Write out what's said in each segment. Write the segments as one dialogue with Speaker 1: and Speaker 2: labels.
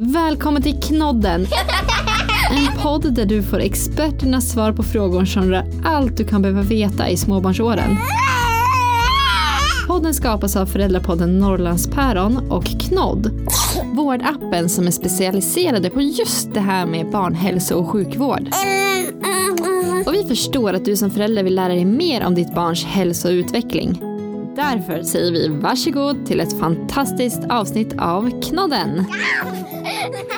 Speaker 1: Välkommen till Knodden! En podd där du får experternas svar på frågor som rör allt du kan behöva veta i småbarnsåren. Podden skapas av föräldrapodden Norrlandspäron och Knodd, vårdappen som är specialiserade på just det här med barnhälso och sjukvård. Och vi förstår att du som förälder vill lära dig mer om ditt barns hälsa och utveckling. Därför säger vi varsågod till ett fantastiskt avsnitt av Knodden. Ha ha ha!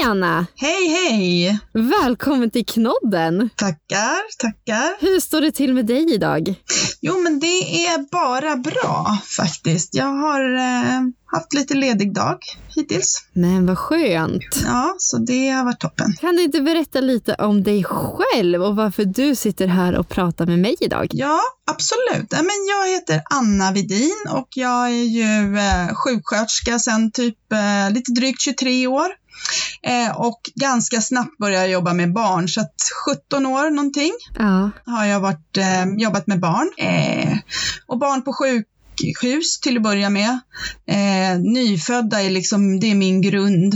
Speaker 1: Hej Anna!
Speaker 2: Hej, hej!
Speaker 1: Välkommen till Knodden!
Speaker 2: Tackar, tackar.
Speaker 1: Hur står det till med dig idag?
Speaker 2: Jo, men det är bara bra faktiskt. Jag har eh, haft lite ledig dag hittills.
Speaker 1: Men vad skönt!
Speaker 2: Ja, så det har varit toppen.
Speaker 1: Kan du inte berätta lite om dig själv och varför du sitter här och pratar med mig idag?
Speaker 2: Ja, absolut. Men jag heter Anna Vidin och jag är ju eh, sjuksköterska sedan typ eh, lite drygt 23 år. Eh, och ganska snabbt började jag jobba med barn, så att 17 år någonting
Speaker 1: Ja.
Speaker 2: har jag varit, eh, jobbat med barn. Eh, och barn på sjukhus till att börja med. Eh, nyfödda är liksom, det är min grund.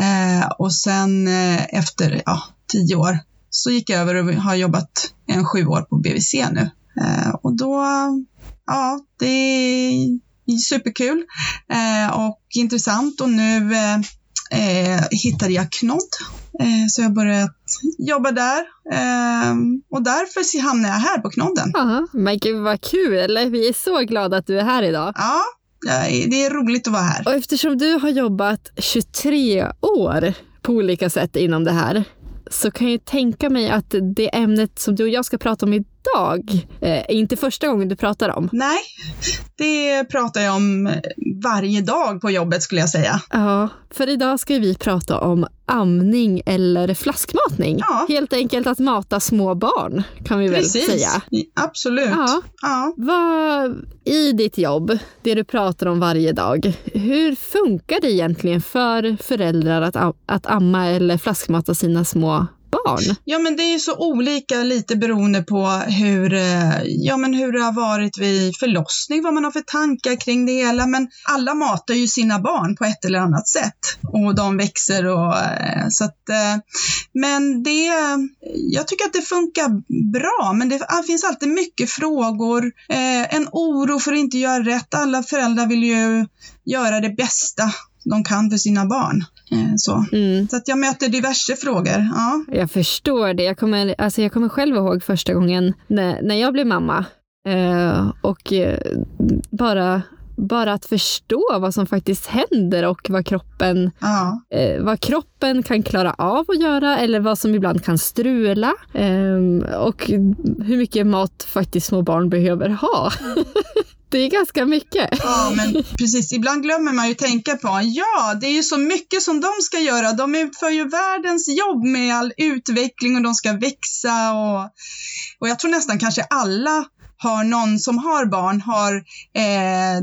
Speaker 2: Eh, och sen efter ja, tio år så gick jag över och har jobbat en sju år på BVC nu. Och då, ja, det är superkul och intressant och nu eh, hittade jag Knodd. Eh, så jag började jobba där eh, och därför hamnade jag här på Knodden.
Speaker 1: ja. Men gud vad kul! Vi är så glada att du är här idag.
Speaker 2: Ja, ja, det är roligt att vara här.
Speaker 1: Och eftersom du har jobbat 23 år på olika sätt inom det här så kan jag tänka mig att det ämnet som du och jag ska prata om idag eh, är inte första gången du pratar om.
Speaker 2: Nej, det pratar jag om varje dag på jobbet skulle jag säga.
Speaker 1: Ja, för idag ska vi prata om amning eller flaskmatning.
Speaker 2: Ja.
Speaker 1: Helt enkelt att mata små barn kan vi väl
Speaker 2: Precis,
Speaker 1: säga.
Speaker 2: absolut.
Speaker 1: Ja.
Speaker 2: Ja.
Speaker 1: Vad, I ditt jobb, det du pratar om varje dag, hur funkar det egentligen för föräldrar att, att amma eller flaskmata sina små barn?
Speaker 2: Ja, men det är ju så olika lite beroende på hur, eh, ja, men hur det har varit vid förlossning, vad man har för tankar kring det hela. Men alla matar ju sina barn på ett eller annat sätt och de växer och eh, så att, eh, men det, jag tycker att det funkar bra, men det finns alltid mycket frågor, en oro för att inte göra rätt. Alla föräldrar vill ju göra det bästa de kan för sina barn. Eh, så.
Speaker 1: Mm.
Speaker 2: så att jag möter diverse frågor. Ja.
Speaker 1: Jag förstår det. Jag kommer, alltså jag kommer själv ihåg första gången när, när jag blev mamma. Eh, och eh, bara, bara att förstå vad som faktiskt händer och vad kroppen,
Speaker 2: Ja.
Speaker 1: eh, vad kroppen kan klara av att göra eller vad som ibland kan strula. Eh, och hur mycket mat faktiskt små barn behöver ha. det är ganska mycket.
Speaker 2: Ja, men precis. Ibland glömmer man ju tänka på, ja, det är ju så mycket som de ska göra. De utför ju världens jobb med all utveckling och de ska växa och, och jag tror nästan kanske alla har någon som har barn, har, eh,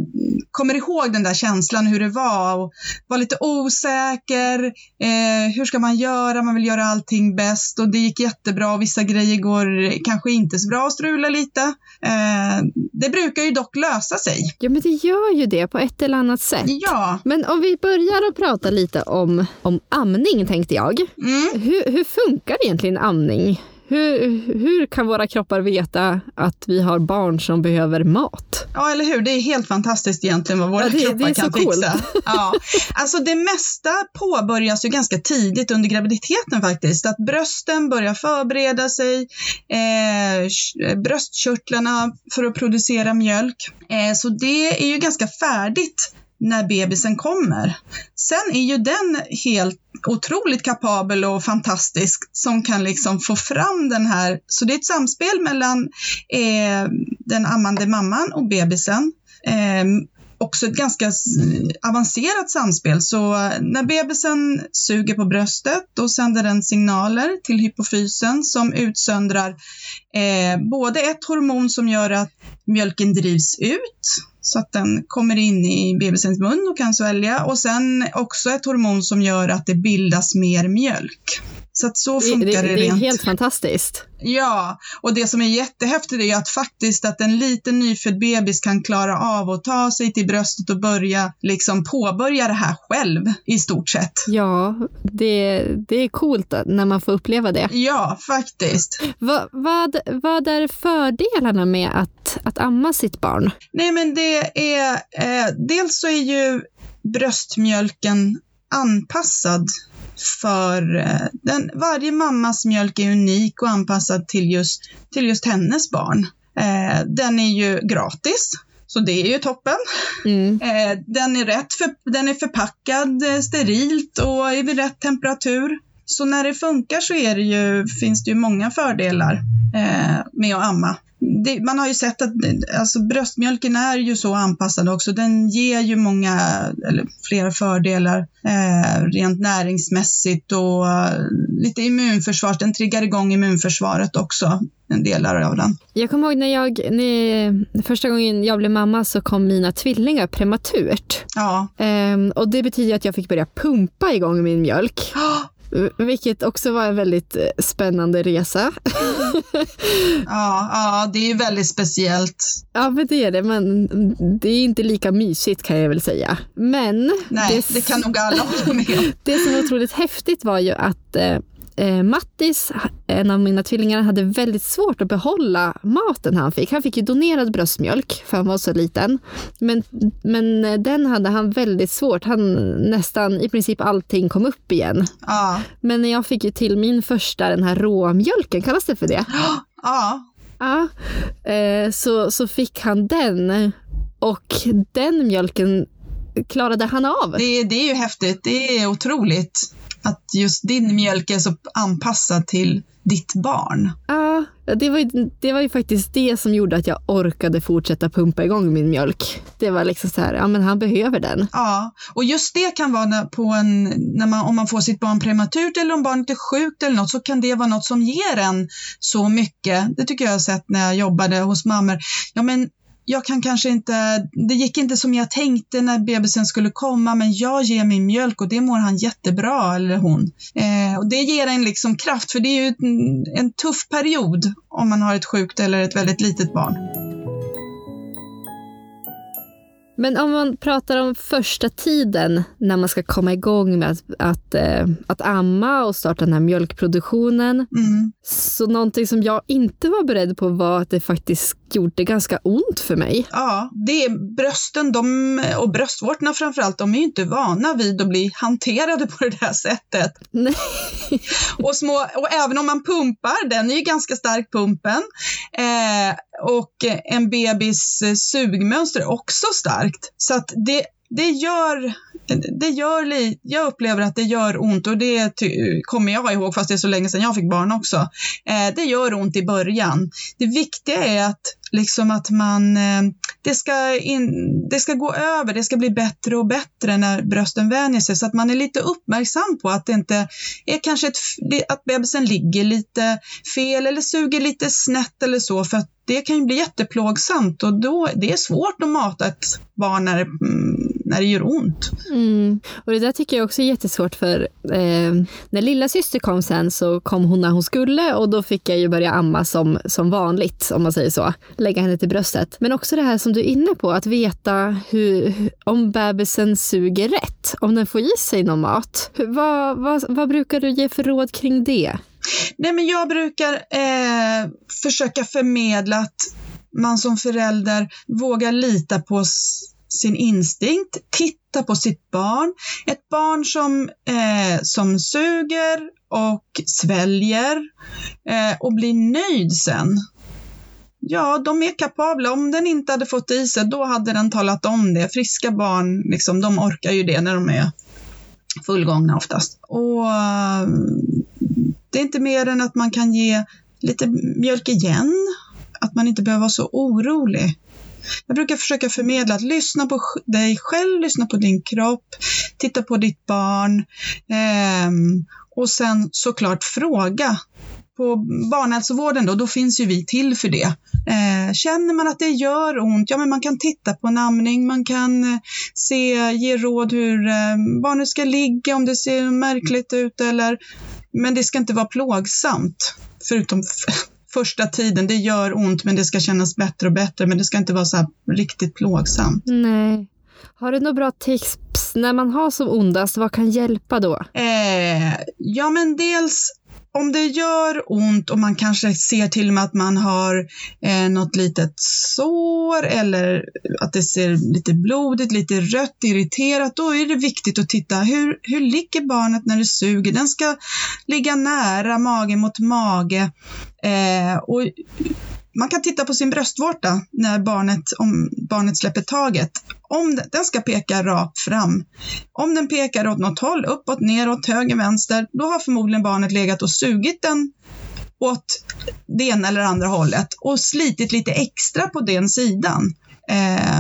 Speaker 2: kommer ihåg den där känslan hur det var och var lite osäker. Eh, hur ska man göra? Man vill göra allting bäst och det gick jättebra och vissa grejer går kanske inte så bra och strula lite. Eh, det brukar ju dock lösa sig.
Speaker 1: Ja, men det gör ju det på ett eller annat sätt.
Speaker 2: Ja,
Speaker 1: Men om vi börjar att prata lite om, om amning tänkte jag.
Speaker 2: mm.
Speaker 1: Hur, hur funkar egentligen amning? Hur, hur kan våra kroppar veta att vi har barn som behöver mat?
Speaker 2: ja eller hur? Det är helt fantastiskt egentligen vad våra
Speaker 1: Ja, det- det
Speaker 2: kroppar
Speaker 1: så
Speaker 2: kan
Speaker 1: coolt.
Speaker 2: fixa. Ja. Alltså det mesta påbörjas ju ganska tidigt under graviditeten faktiskt. Att brösten börjar förbereda sig, eh, sh- bröstkörtlarna för att producera mjölk. Eh, så det är ju ganska färdigt när bebisen kommer. Sen är ju den helt otroligt kapabel och fantastisk som kan liksom få fram den här, så det är ett samspel mellan eh, den ammande mamman och bebisen. Eh, också ett ganska avancerat samspel. Så eh, när bebisen suger på bröstet, då sänder den signaler till hypofysen som utsöndrar eh, både ett hormon som gör att mjölken drivs ut så att den kommer in i bebisens mun och kan svälja. Och sen också ett hormon som gör att det bildas mer mjölk. Så att så funkar det,
Speaker 1: det,
Speaker 2: det,
Speaker 1: det är
Speaker 2: rent.
Speaker 1: helt fantastiskt.
Speaker 2: Ja, och det som är jättehäftigt är att faktiskt att en liten nyfödd bebis kan klara av att ta sig till bröstet och börja liksom påbörja det här själv i stort sett.
Speaker 1: Ja, det, det är coolt när man får uppleva det.
Speaker 2: Ja, faktiskt.
Speaker 1: Va, vad, vad är fördelarna med att, att amma sitt barn?
Speaker 2: Nej, men det är eh, dels så är ju bröstmjölken anpassad för eh, den, varje mammas mjölk är unik och anpassad till just, till just hennes barn. Eh, den är ju gratis, så det är ju toppen.
Speaker 1: Mm.
Speaker 2: Eh, den, är rätt för, den är förpackad eh, sterilt och är vid rätt temperatur. Så när det funkar så är det ju, finns det ju många fördelar eh, med att amma. Det, man har ju sett att alltså, bröstmjölken är ju så anpassad också. Den ger ju många, eller flera fördelar eh, rent näringsmässigt och eh, lite immunförsvar. Den triggar igång immunförsvaret också, en delar av den.
Speaker 1: Jag kommer ihåg när jag, när, första gången jag blev mamma så kom mina tvillingar prematurt.
Speaker 2: Ja.
Speaker 1: Ehm, och det betyder att jag fick börja pumpa igång min mjölk. Vilket också var en väldigt eh, spännande resa.
Speaker 2: ja, ja, det är ju väldigt speciellt.
Speaker 1: Ja, men det är det. Men det är inte lika mysigt kan jag väl säga. Men
Speaker 2: Nej, det, det kan nog alla hålla med.
Speaker 1: Det som var otroligt häftigt var ju att eh, eh, Mattis, en av mina tvillingar, hade väldigt svårt att behålla maten han fick. Han fick ju donerad bröstmjölk för han var så liten. Men, men den hade han väldigt svårt. Han nästan i princip allting kom upp igen.
Speaker 2: Ja.
Speaker 1: Men när jag fick ju till min första, den här råmjölken, kallas det för det?
Speaker 2: Ja.
Speaker 1: Ja. Eh, så, så fick han den. Och den mjölken klarade han av.
Speaker 2: Det, det är ju häftigt. Det är otroligt att just din mjölk är så anpassad till ditt barn.
Speaker 1: Ja, det var, ju, det var ju faktiskt det som gjorde att jag orkade fortsätta pumpa igång min mjölk. Det var liksom så här, ja men han behöver den.
Speaker 2: Ja, och just det kan vara när, på en, när man, om man får sitt barn prematurt eller om barnet är sjukt eller något så kan det vara något som ger en så mycket. Det tycker jag har sett när jag jobbade hos mammor. Ja men jag kan kanske inte, det gick inte som jag tänkte när bebisen skulle komma, men jag ger min mjölk och det mår han jättebra, eller hon. Eh, och det ger en liksom kraft, för det är ju en, en tuff period om man har ett sjukt eller ett väldigt litet barn.
Speaker 1: Men om man pratar om första tiden när man ska komma igång med att, att, äh, att amma och starta den här mjölkproduktionen.
Speaker 2: Mm.
Speaker 1: Så någonting som jag inte var beredd på var att det faktiskt gjorde ganska ont för mig.
Speaker 2: Ja, det är brösten de, och bröstvårtorna framförallt, de är ju inte vana vid att bli hanterade på det där sättet.
Speaker 1: Nej.
Speaker 2: Och, små, och även om man pumpar, den är ju ganska stark pumpen, eh, och eh, en bebis eh, sugmönster är också starkt. Så att det, det gör, det gör li, jag upplever att det gör ont och det ty, kommer jag ihåg fast det är så länge sedan jag fick barn också. Eh, det gör ont i början. Det viktiga är att liksom att man, eh, det ska, in, det ska gå över, det ska bli bättre och bättre när brösten vänjer sig. Så att man är lite uppmärksam på att det inte är kanske ett, att bebisen ligger lite fel eller suger lite snett eller så. För att det kan ju bli jätteplågsamt och då, det är svårt att mata ett barn när det, när det gör ont.
Speaker 1: Mm. Och det där tycker jag också är jättesvårt för eh, när lilla syster kom sen så kom hon när hon skulle och då fick jag ju börja amma som, som vanligt om man säger så. Lägga henne till bröstet. Men också det här som du är inne på, att veta hur, om bebisen suger rätt, om den får i sig någon mat. Vad, vad, vad brukar du ge för råd kring det?
Speaker 2: Nej, men jag brukar eh, försöka förmedla att man som förälder vågar lita på sin instinkt, titta på sitt barn. Ett barn som, eh, som suger och sväljer eh, och blir nöjd sen. Ja, de är kapabla. Om den inte hade fått i sig, då hade den talat om det. Friska barn, liksom, de orkar ju det när de är fullgångna oftast. Och eh, det är inte mer än att man kan ge lite mjölk igen, att man inte behöver vara så orolig. Jag brukar försöka förmedla att lyssna på dig själv, lyssna på din kropp, titta på ditt barn ehm, och sen såklart fråga på barnhälsovården då, då finns ju vi till för det. Eh, känner man att det gör ont, ja men man kan titta på en amning, man kan eh, se, ge råd hur eh, barnet ska ligga, om det ser märkligt ut eller, men det ska inte vara plågsamt, förutom första tiden. Det gör ont, men det ska kännas bättre och bättre, men det ska inte vara så här riktigt plågsamt.
Speaker 1: Nej. Har du några bra tips när man har som ondast? Vad kan hjälpa då?
Speaker 2: Eh, ja, men dels om det gör ont och man kanske ser till och med att man har eh, något litet sår eller att det ser lite blodigt, lite rött, irriterat, då är det viktigt att titta hur, hur ligger barnet när det suger? Den ska ligga nära mage mot mage. Eh, och man kan titta på sin bröstvårta när barnet, om barnet släpper taget. Om den, den ska peka rakt fram. Om den pekar åt något håll, uppåt, neråt, höger, vänster, då har förmodligen barnet legat och sugit den åt det ena eller andra hållet och slitit lite extra på den sidan.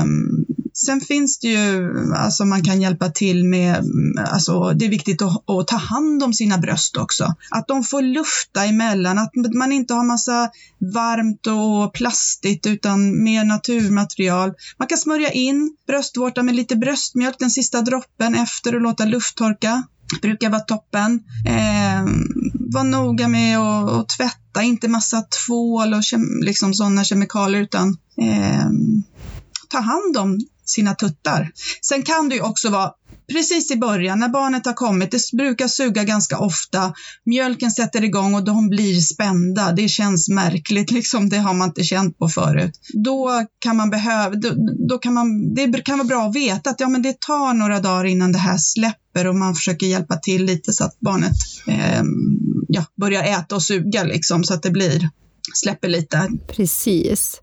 Speaker 2: Um, Sen finns det ju, alltså man kan hjälpa till med, alltså det är viktigt att, att, ta hand om sina bröst också. Att de får lufta emellan, att man inte har massa varmt och plastigt utan mer naturmaterial. Man kan smörja in bröstvårtan med lite bröstmjölk den sista droppen efter och låta lufttorka brukar vara toppen. Eh, var noga med att, att tvätta, inte massa tvål och kem, liksom sådana kemikalier utan eh, ta hand om sina tuttar. Sen kan det ju också vara precis i början när barnet har kommit, det brukar suga ganska ofta, mjölken sätter igång och de blir spända. Det känns märkligt, liksom, det har man inte känt på förut. Då kan man behöva, då, då, kan man, det kan vara bra att veta att ja, men det tar några dagar innan det här släpper och man försöker hjälpa till lite så att barnet eh, ja, börjar äta och suga liksom, så att det blir, släpper lite.
Speaker 1: Precis.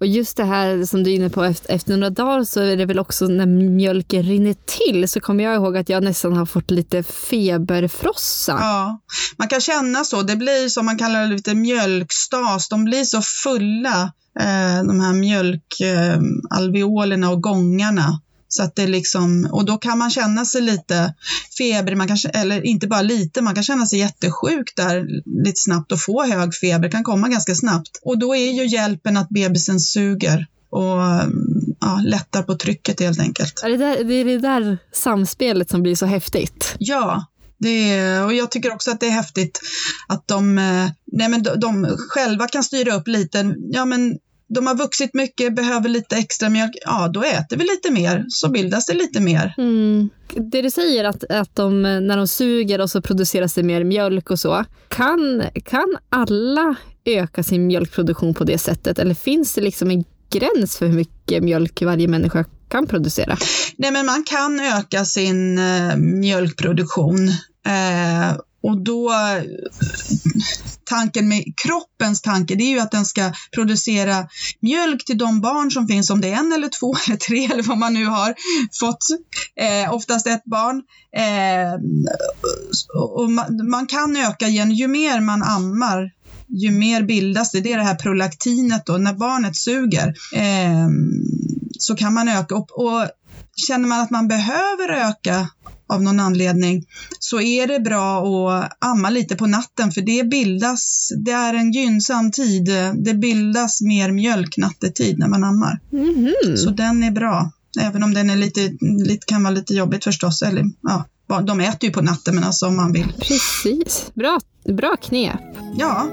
Speaker 1: Och just det här som du är inne på, efter, efter några dagar så är det väl också när mjölken rinner till så kommer jag ihåg att jag nästan har fått lite feberfrossa.
Speaker 2: Ja, man kan känna så. Det blir som man kallar det lite mjölkstas. De blir så fulla, eh, de här mjölkalveolerna eh, och gångarna. Så att det liksom, och då kan man känna sig lite feber, man kan, eller inte bara lite, man kan känna sig jättesjuk där lite snabbt och få hög feber, kan komma ganska snabbt. Och då är ju hjälpen att bebisen suger och ja, lättar på trycket helt enkelt.
Speaker 1: Är det, där, det är det där samspelet som blir så häftigt.
Speaker 2: Ja, det, och jag tycker också att det är häftigt att de, eh, nej men de, de själva kan styra upp lite. Ja, men de har vuxit mycket, behöver lite extra mjölk, ja då äter vi lite mer, så bildas det lite mer.
Speaker 1: Mm. Det du säger att, att de, när de suger och så produceras det mer mjölk och så, kan, kan alla öka sin mjölkproduktion på det sättet eller finns det liksom en gräns för hur mycket mjölk varje människa kan producera?
Speaker 2: Nej, men man kan öka sin uh, mjölkproduktion. Uh, och då, tanken med kroppens tanke, det är ju att den ska producera mjölk till de barn som finns, om det är en eller två eller tre eller vad man nu har fått, eh, oftast ett barn. Eh, och man, man, kan öka igen, ju mer man ammar, ju mer bildas det. Det är det här prolaktinet då, när barnet suger. Eh, så kan man öka. Och, och känner man att man behöver öka av någon anledning så är det bra att amma lite på natten för det bildas, det är en gynnsam tid. Det bildas mer mjölk nattetid när man ammar. Mm -hmm. Så den är bra, även om den är lite, lite, kan vara lite jobbigt förstås. Eller, ja, de äter ju på natten men alltså om man vill.
Speaker 1: Precis, bra, bra knep.
Speaker 2: Ja.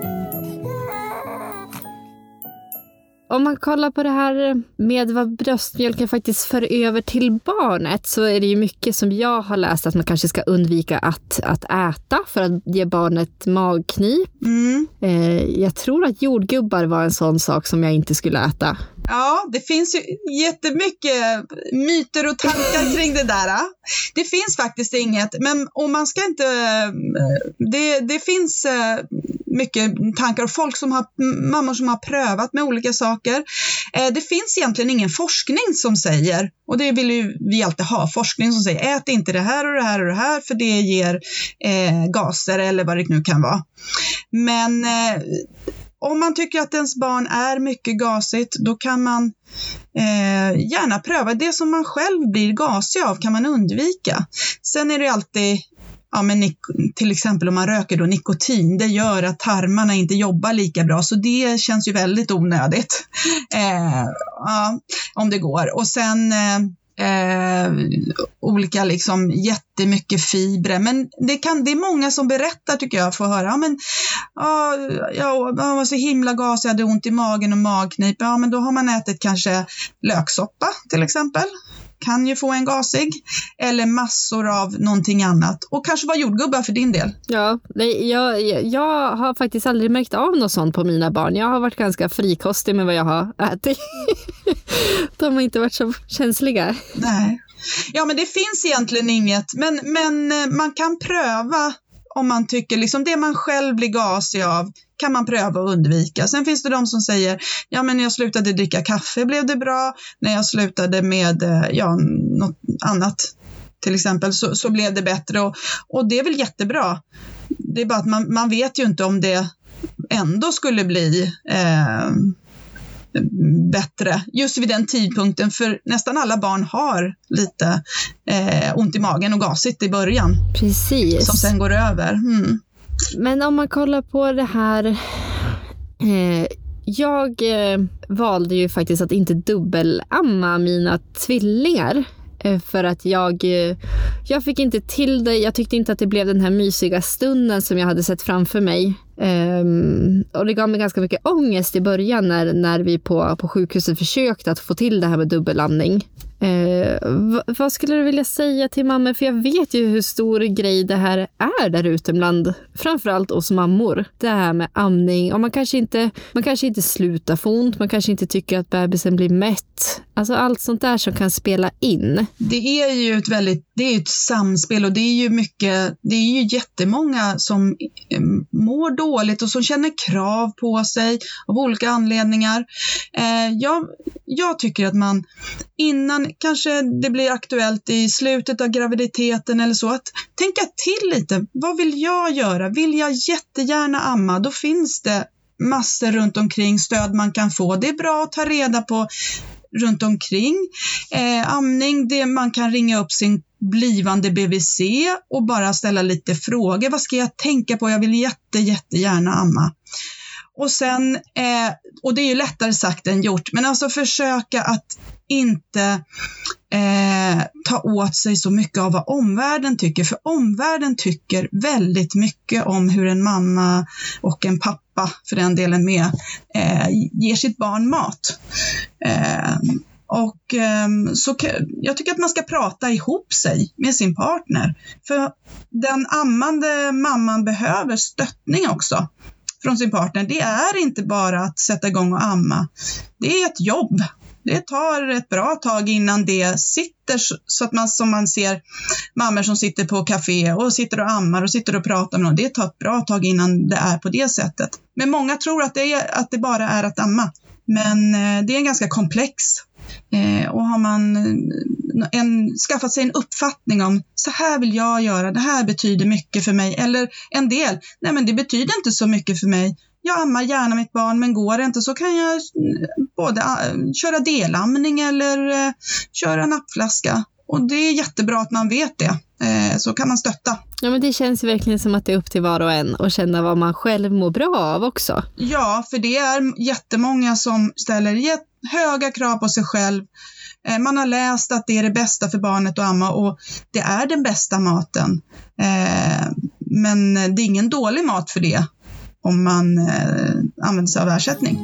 Speaker 1: Om man kollar på det här med vad bröstmjölken faktiskt för över till barnet så är det ju mycket som jag har läst att man kanske ska undvika att, att äta för att ge barnet magknip. Mm. Eh, jag tror att jordgubbar var en sån sak som jag inte skulle äta.
Speaker 2: Ja, det finns ju jättemycket myter och tankar kring det där. Det finns faktiskt inget, men om man ska inte... Det, det finns eh, mycket tankar och folk som har, mammor som har prövat med olika saker. Eh, det finns egentligen ingen forskning som säger, och det vill ju vi alltid ha, forskning som säger ät inte det här och det här och det här för det ger eh, gaser eller vad det nu kan vara. Men eh, om man tycker att ens barn är mycket gasigt, då kan man eh, gärna pröva. Det som man själv blir gasig av kan man undvika. Sen är det alltid ja, men till exempel om man röker då nikotin, det gör att tarmarna inte jobbar lika bra, så det känns ju väldigt onödigt. Eh, ja, om det går. Och sen eh, eh, olika liksom jättemycket fibrer. Men det, kan, det är många som berättar tycker jag, får höra, ja men ja, jag var så himla gasig, jag hade ont i magen och magknip. Ja men då har man ätit kanske löksoppa till exempel kan ju få en gasig eller massor av någonting annat och kanske vara jordgubbar för din del.
Speaker 1: Ja, nej, jag, jag har faktiskt aldrig märkt av något sånt på mina barn. Jag har varit ganska frikostig med vad jag har ätit. De har inte varit så känsliga.
Speaker 2: Nej. Ja, men det finns egentligen inget, men, men eh, man kan pröva om man tycker liksom det man själv blir gasig av kan man pröva att undvika. Sen finns det de som säger, ja men när jag slutade dricka kaffe blev det bra, när jag slutade med eh, ja, något annat till exempel så, så blev det bättre och, och det är väl jättebra. Det är bara att man, man vet ju inte om det ändå skulle bli eh, bättre just vid den tidpunkten för nästan alla barn har lite eh, ont i magen och gasigt i början.
Speaker 1: Precis.
Speaker 2: Som sen går över. Mm.
Speaker 1: Men om man kollar på det här. Eh, jag eh, valde ju faktiskt att inte dubbelamma mina tvillingar. Eh, för att jag, eh, jag fick inte till det. Jag tyckte inte att det blev den här mysiga stunden som jag hade sett framför mig. Um, och det gav mig ganska mycket ångest i början när, när vi på, på sjukhuset försökte att få till det här med dubbellandning. Eh, vad skulle du vilja säga till mammor? För jag vet ju hur stor grej det här är där ute bland framförallt oss mammor. Det här med amning och man kanske inte, man kanske inte slutar få ont, man kanske inte tycker att bebisen blir mätt. Alltså allt sånt där som kan spela in.
Speaker 2: Det är ju ett väldigt, det är ett samspel och det är ju mycket, det är ju jättemånga som eh, mår dåligt och som känner krav på sig av olika anledningar. Eh, jag, jag tycker att man innan kanske det blir aktuellt i slutet av graviditeten eller så, att tänka till lite. Vad vill jag göra? Vill jag jättegärna amma? Då finns det massor runt omkring stöd man kan få. Det är bra att ta reda på runt omkring. Eh, amning, det man kan ringa upp sin blivande BVC och bara ställa lite frågor. Vad ska jag tänka på? Jag vill jätte, jättegärna amma. Och sen, eh, och det är ju lättare sagt än gjort, men alltså försöka att inte eh, ta åt sig så mycket av vad omvärlden tycker, för omvärlden tycker väldigt mycket om hur en mamma och en pappa, för den delen med, eh, ger sitt barn mat. Eh, och eh, så jag tycker att man ska prata ihop sig med sin partner. För den ammande mamman behöver stöttning också från sin partner. Det är inte bara att sätta igång och amma. Det är ett jobb det tar ett bra tag innan det sitter så att man som man ser mammor som sitter på café och sitter och ammar och sitter och pratar med någon. Det tar ett bra tag innan det är på det sättet. Men många tror att det, är, att det bara är att amma. Men eh, det är en ganska komplex eh, och har man eh, en, skaffat sig en uppfattning om så här vill jag göra, det här betyder mycket för mig. Eller en del, nej men det betyder inte så mycket för mig jag ammar gärna mitt barn men går det inte så kan jag både köra delamning eller köra nappflaska. Och det är jättebra att man vet det, så kan man stötta.
Speaker 1: Ja men det känns verkligen som att det är upp till var och en att känna vad man själv mår bra av också.
Speaker 2: Ja, för det är jättemånga som ställer höga krav på sig själv. Man har läst att det är det bästa för barnet att amma och det är den bästa maten. Men det är ingen dålig mat för det om man eh, använder sig av ersättning.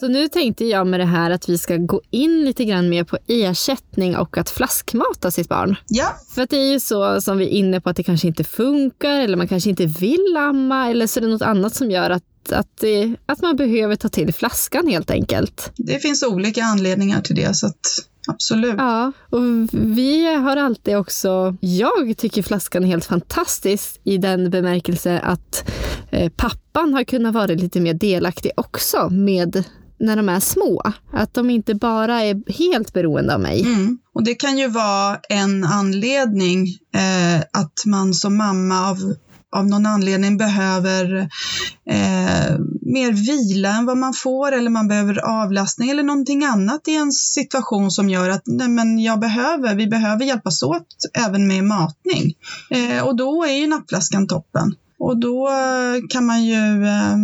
Speaker 1: Så nu tänkte jag med det här att vi ska gå in lite grann mer på ersättning och att flaskmata sitt barn.
Speaker 2: Ja.
Speaker 1: För att det är ju så som vi är inne på att det kanske inte funkar eller man kanske inte vill amma eller så är det något annat som gör att, att, det, att man behöver ta till flaskan helt enkelt.
Speaker 2: Det finns olika anledningar till det så att Absolut.
Speaker 1: Ja, och vi har alltid också, jag tycker flaskan är helt fantastisk i den bemärkelse att eh, pappan har kunnat vara lite mer delaktig också med när de är små. Att de inte bara är helt beroende av mig.
Speaker 2: Mm. Och det kan ju vara en anledning eh, att man som mamma av av någon anledning behöver eh, mer vila än vad man får eller man behöver avlastning eller någonting annat i en situation som gör att nej men jag behöver, vi behöver hjälpas åt även med matning. Eh, och då är ju nappflaskan toppen. Och då eh, kan man ju eh,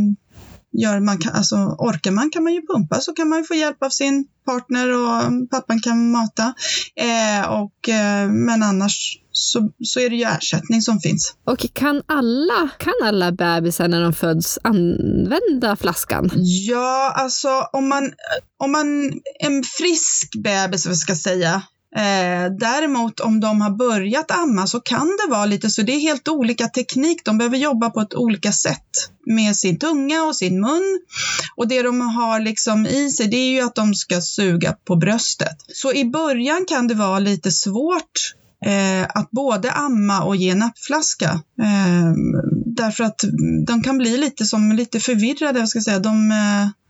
Speaker 2: gör man kan, alltså orkar man kan man ju pumpa så kan man få hjälp av sin partner och pappan kan mata. Eh, och, eh, men annars så, så är det ju ersättning som finns.
Speaker 1: Och kan alla, kan alla bebisar när de föds använda flaskan?
Speaker 2: Ja, alltså om man, om man en frisk bebis, vad ska jag säga, Eh, däremot om de har börjat amma så kan det vara lite så, det är helt olika teknik. De behöver jobba på ett olika sätt med sin tunga och sin mun. Och det de har liksom i sig det är ju att de ska suga på bröstet. Så i början kan det vara lite svårt eh, att både amma och ge nappflaska. Eh, därför att de kan bli lite som lite förvirrade, jag ska säga. De, Eh,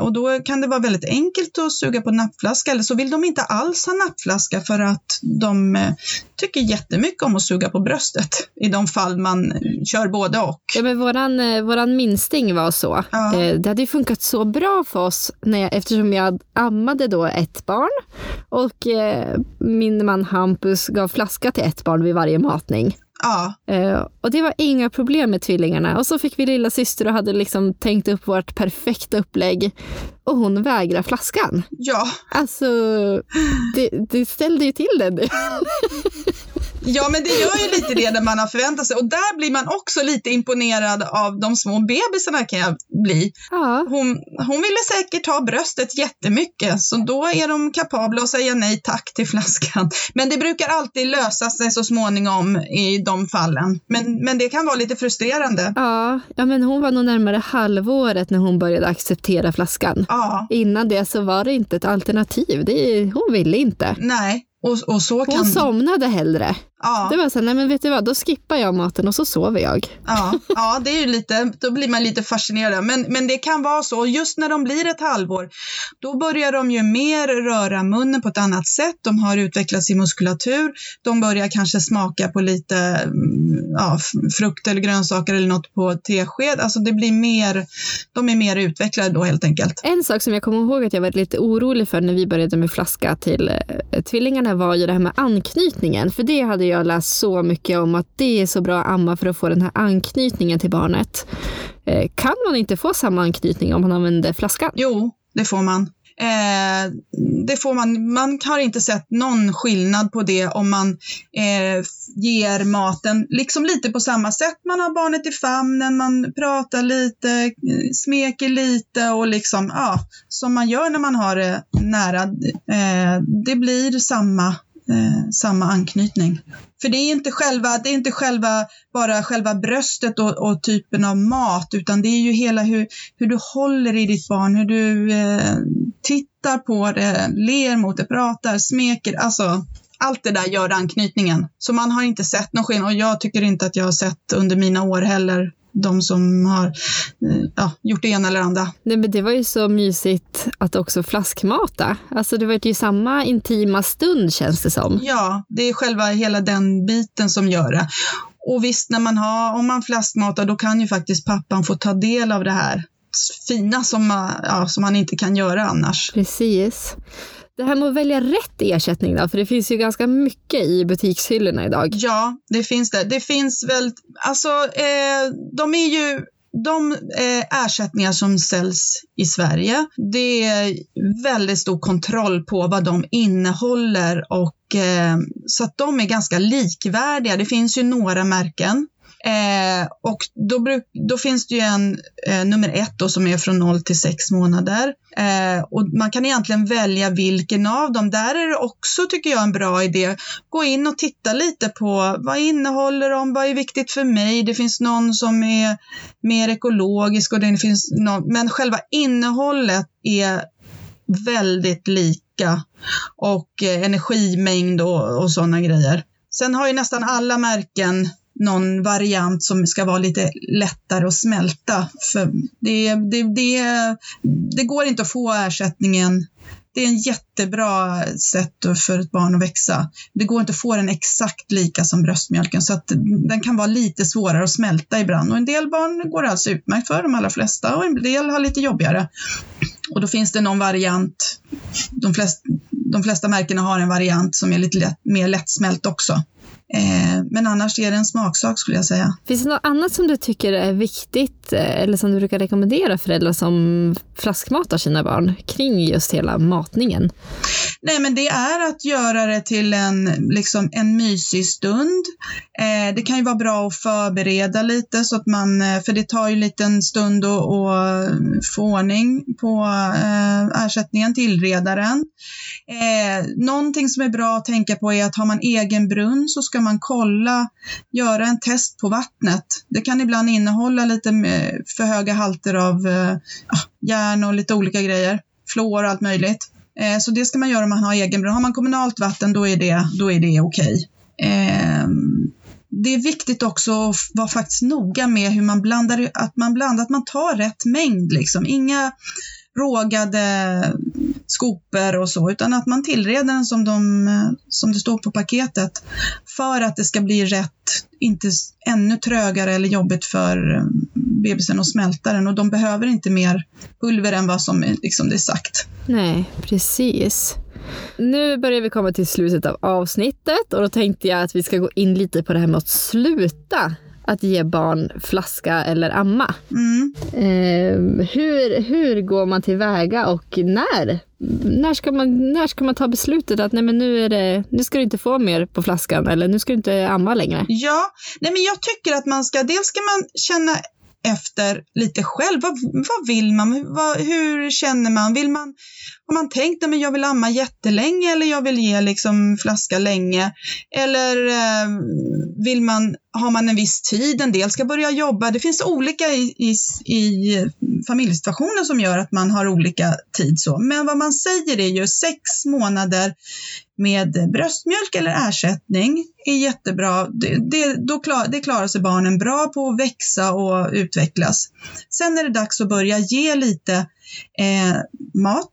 Speaker 2: och då kan det vara väldigt enkelt att suga på nappflaska eller så vill de inte alls ha nappflaska för att de eh, tycker jättemycket om att suga på bröstet i de fall man kör både och.
Speaker 1: Ja, men våran, eh, våran minsting var så. Ja. Det hade funkat så bra för oss när jag, eftersom jag ammade då ett barn och min man Hampus gav flaska till ett barn vid varje matning.
Speaker 2: Ja.
Speaker 1: Uh, och det var inga problem med tvillingarna. Och så fick vi lilla syster och hade liksom tänkt upp vårt perfekta upplägg. Och hon vägrar flaskan.
Speaker 2: Ja.
Speaker 1: Alltså, det, det ställde ju till det.
Speaker 2: Ja, men det gör ju lite det när man har förväntat sig. Och där blir man också lite imponerad av de små bebisarna kan jag bli.
Speaker 1: Ja.
Speaker 2: Hon, hon ville säkert ha bröstet jättemycket, så då är de kapabla att säga nej tack till flaskan. Men det brukar alltid lösa sig så småningom i de fallen. Men, men det kan vara lite frustrerande.
Speaker 1: Ja, ja men hon var nog närmare halvåret när hon började acceptera flaskan.
Speaker 2: Ja.
Speaker 1: Innan det så var det inte ett alternativ. Det, hon ville inte.
Speaker 2: Nej, och, och så
Speaker 1: Hon
Speaker 2: kan...
Speaker 1: somnade hellre.
Speaker 2: Ja.
Speaker 1: Det var så här, nej men vet du vad, då skippar jag maten och så sover jag.
Speaker 2: Ja, ja det är ju lite, då blir man lite fascinerad. Men, men det kan vara så, just när de blir ett halvår, då börjar de ju mer röra munnen på ett annat sätt. De har utvecklat sin muskulatur. De börjar kanske smaka på lite mm, ja, frukt eller grönsaker eller något på tesked. Alltså det blir mer, de är mer utvecklade då helt enkelt.
Speaker 1: En sak som jag kommer ihåg att jag var lite orolig för när vi började med flaska till eh, tvillingarna var ju det här med anknytningen. För det hade jag läst så mycket om att det är så bra att amma för att få den här anknytningen till barnet. Eh, kan man inte få samma anknytning om man använder flaskan?
Speaker 2: Jo, det får man. Eh, det får man, man har inte sett någon skillnad på det om man eh, ger maten liksom lite på samma sätt. Man har barnet i famnen, man pratar lite, smeker lite och liksom, ja, som man gör när man har det nära. Eh, det blir samma eh, samma anknytning. För det är inte själva, det är inte själva, bara själva bröstet och, och, typen av mat, utan det är ju hela hur, hur du håller i ditt barn, hur du eh, tittar på det, ler mot det, pratar, smeker, alltså allt det där gör anknytningen. Så man har inte sett någon skillnad och jag tycker inte att jag har sett under mina år heller de som har eh, ja, gjort det ena eller andra.
Speaker 1: Nej, men det var ju så mysigt att också flaskmata. Alltså det var ju samma intima stund känns det som.
Speaker 2: Ja, det är själva hela den biten som gör det. Och visst, när man har, om man flaskmatar då kan ju faktiskt pappan få ta del av det här fina som, ja, som man inte kan göra annars.
Speaker 1: Precis. Det här med att välja rätt ersättning då, för det finns ju ganska mycket i butikshyllorna idag.
Speaker 2: Ja, det finns det. Det finns väl, alltså eh, de är ju de eh, ersättningar som säljs i Sverige, det är väldigt stor kontroll på vad de innehåller och eh, så att de är ganska likvärdiga. Det finns ju några märken Eh, och då, bruk, då, finns det ju en eh, nummer ett då, som är från 0 till 6 månader. Eh, och man kan egentligen välja vilken av dem. Där är det också, tycker jag, en bra idé. Gå in och titta lite på vad innehåller de, vad är viktigt för mig. Det finns någon som är mer ekologisk och det finns någon, men själva innehållet är väldigt lika och eh, energimängd och, och sådana grejer. Sen har ju nästan alla märken någon variant som ska vara lite lättare att smälta. För det, det, det, det går inte att få ersättningen det är en jättebra sätt för ett barn att växa. Det går inte att få den exakt lika som bröstmjölken så att den kan vara lite svårare att smälta ibland och en del barn går alltså utmärkt för, de allra flesta och en del har lite jobbigare. Och då finns det någon variant, de flesta, de flesta märkena har en variant som är lite lätt, mer lättsmält också. Eh, men annars är det en smaksak skulle jag säga.
Speaker 1: Finns det något annat som du tycker är viktigt eh, eller som du brukar rekommendera föräldrar som flaskmatar sina barn kring just hela matningen?
Speaker 2: Nej, men det är att göra det till en, liksom, en mysig stund. Eh, det kan ju vara bra att förbereda lite så att man, eh, för det tar ju lite en stund att, att få ordning på eh, ersättningen till redaren. Eh, någonting som är bra att tänka på är att har man egen brunn så ska man kolla, göra en test på vattnet. Det kan ibland innehålla lite eh, för höga halter av eh, ah, järn och lite olika grejer, fluor och allt möjligt. Eh, så det ska man göra om man har egen brunn. Har man kommunalt vatten då är det, då är det okej. Eh, det är viktigt också att vara faktiskt noga med hur man blandar, att man blandar, att man tar rätt mängd liksom. Inga rågade skopor och så, utan att man tillreder den som, de, eh, som det står på paketet för att det ska bli rätt, inte ännu trögare eller jobbigt för eh, bebisen att smälta den och de behöver inte mer pulver än vad som liksom det är sagt.
Speaker 1: Nej, precis. Nu börjar vi komma till slutet av avsnittet och då tänkte jag att vi ska gå in lite på det här med att sluta att ge barn flaska eller amma. Mm. Eh, hur, hur går man tillväga och när? När ska, man, när ska man ta beslutet att nej men nu, är det, nu ska du inte få mer på flaskan eller nu ska du inte amma längre?
Speaker 2: Ja, nej men jag tycker att man ska, dels ska man känna efter lite själv. Vad, vad vill man? Vad, hur känner man? Vill man? Har man tänkt att jag vill amma jättelänge eller jag vill ge liksom flaska länge? Eller eh, vill man, har man en viss tid? En del ska börja jobba. Det finns olika i, i, i familjesituationer som gör att man har olika tid. Så. Men vad man säger är ju sex månader med bröstmjölk eller ersättning är jättebra. Det, det, då klar, det klarar sig barnen bra på att växa och utvecklas. Sen är det dags att börja ge lite eh, mat,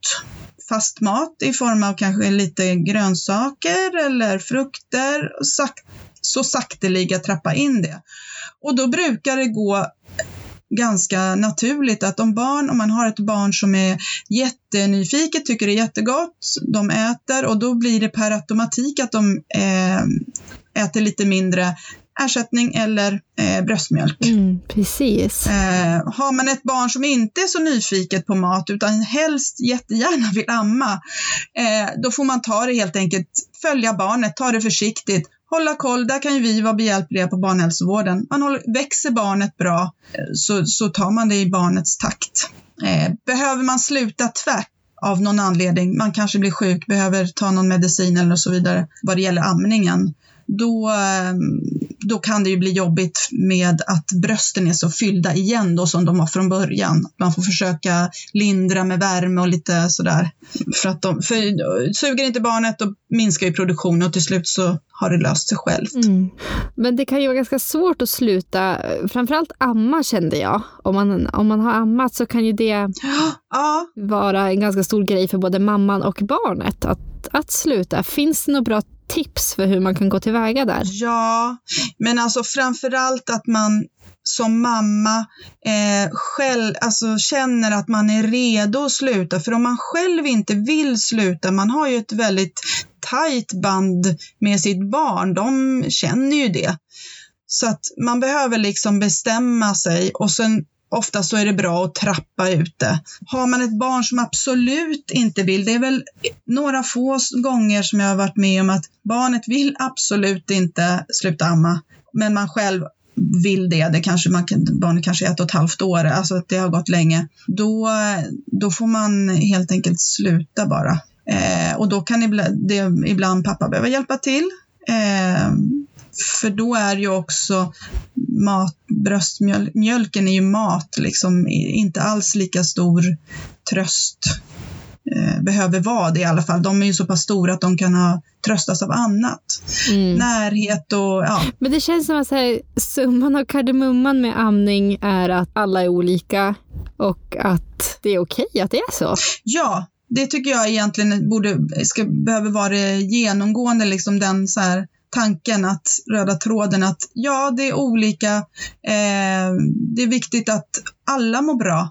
Speaker 2: fast mat i form av kanske lite grönsaker eller frukter. Sak, så sakteliga trappa in det. Och då brukar det gå ganska naturligt att om barn, om man har ett barn som är jättenyfiket, tycker det är jättegott, de äter och då blir det per automatik att de eh, äter lite mindre ersättning eller eh, bröstmjölk.
Speaker 1: Mm, precis.
Speaker 2: Eh, har man ett barn som inte är så nyfiket på mat utan helst jättegärna vill amma, eh, då får man ta det helt enkelt, följa barnet, ta det försiktigt hålla koll, där kan ju vi vara behjälpliga på barnhälsovården. Man håller, växer barnet bra eh, så, så tar man det i barnets takt. Eh, behöver man sluta tvärt av någon anledning, man kanske blir sjuk, behöver ta någon medicin eller så vidare vad det gäller amningen, då, ehm, då kan det ju bli jobbigt med att brösten är så fyllda igen då som de var från början. Man får försöka lindra med värme och lite sådär. För att de, för suger inte barnet då minskar ju produktionen och till slut så har det löst sig självt. Mm.
Speaker 1: Men det kan ju vara ganska svårt att sluta, framförallt amma kände jag. Om man, om man har ammat så kan ju det ja. vara en ganska stor grej för både mamman och barnet att, att sluta. Finns det några bra tips för hur man kan gå tillväga där?
Speaker 2: Ja, men alltså framförallt att man som mamma eh, själv, alltså känner att man är redo att sluta. För om man själv inte vill sluta, man har ju ett väldigt tajt band med sitt barn, de känner ju det. Så att man behöver liksom bestämma sig och sen ofta så är det bra att trappa ut det. Har man ett barn som absolut inte vill, det är väl några få gånger som jag har varit med om att barnet vill absolut inte sluta amma, men man själv vill det, det kanske man, barnet kanske är ett och ett halvt år, alltså att det har gått länge, då, då får man helt enkelt sluta bara. Eh, och då kan ibland, det, ibland pappa behöva hjälpa till. Eh, för då är ju också mat, bröstmjölken är ju mat, liksom inte alls lika stor tröst eh, behöver vara det i alla fall. De är ju så pass stora att de kan ha tröstas av annat. Mm. Närhet och ja.
Speaker 1: Men det känns som att här, summan av kardemumman med amning är att alla är olika och att det är okej okay att det är så.
Speaker 2: Ja, det tycker jag egentligen borde, ska, behöver vara genomgående, liksom den så här, tanken att röda tråden att ja, det är olika. Eh, det är viktigt att alla mår bra.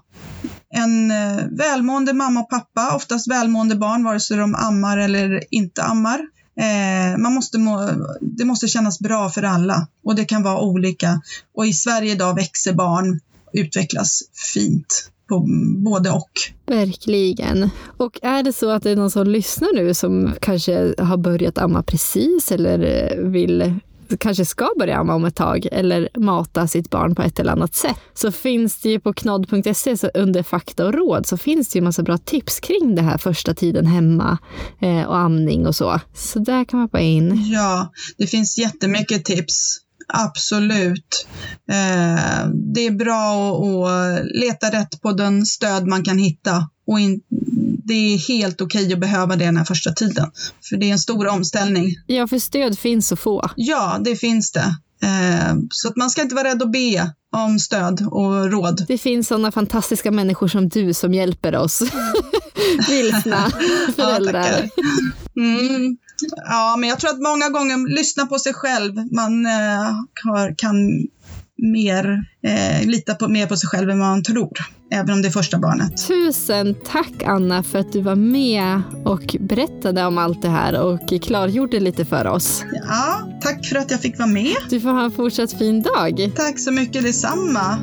Speaker 2: En eh, välmående mamma och pappa, oftast välmående barn, vare sig de ammar eller inte ammar. Eh, man måste må, det måste kännas bra för alla och det kan vara olika. Och i Sverige idag växer barn, utvecklas fint på både och.
Speaker 1: Verkligen. Och är det så att det är någon som lyssnar nu som kanske har börjat amma precis eller vill kanske ska börja amma om ett tag eller mata sitt barn på ett eller annat sätt så finns det ju på knodd.se under fakta och råd så finns det ju massa bra tips kring det här första tiden hemma eh, och amning och så. Så där kan man hoppa in.
Speaker 2: Ja, det finns jättemycket tips. Absolut. Eh, det är bra att, leta rätt på den stöd man kan hitta och in, det är helt okej okay att behöva det den här första tiden. För det är en stor omställning.
Speaker 1: Ja, för stöd finns att få.
Speaker 2: Ja, det finns det. Eh, så att man ska inte vara rädd att be om stöd och råd.
Speaker 1: Det finns sådana fantastiska människor som du som hjälper oss vilsna föräldrar.
Speaker 2: Ja, mm. Ja, men jag tror att många gånger lyssna på sig själv. Man eh, har, kan mer, eh, lita på, mer på sig själv än vad man tror, även om det är första barnet.
Speaker 1: Tusen tack Anna för att du var med och berättade om allt det här och klargjorde lite för oss.
Speaker 2: Ja, tack för att jag fick vara med.
Speaker 1: Du får ha en fortsatt fin dag.
Speaker 2: Tack så mycket detsamma.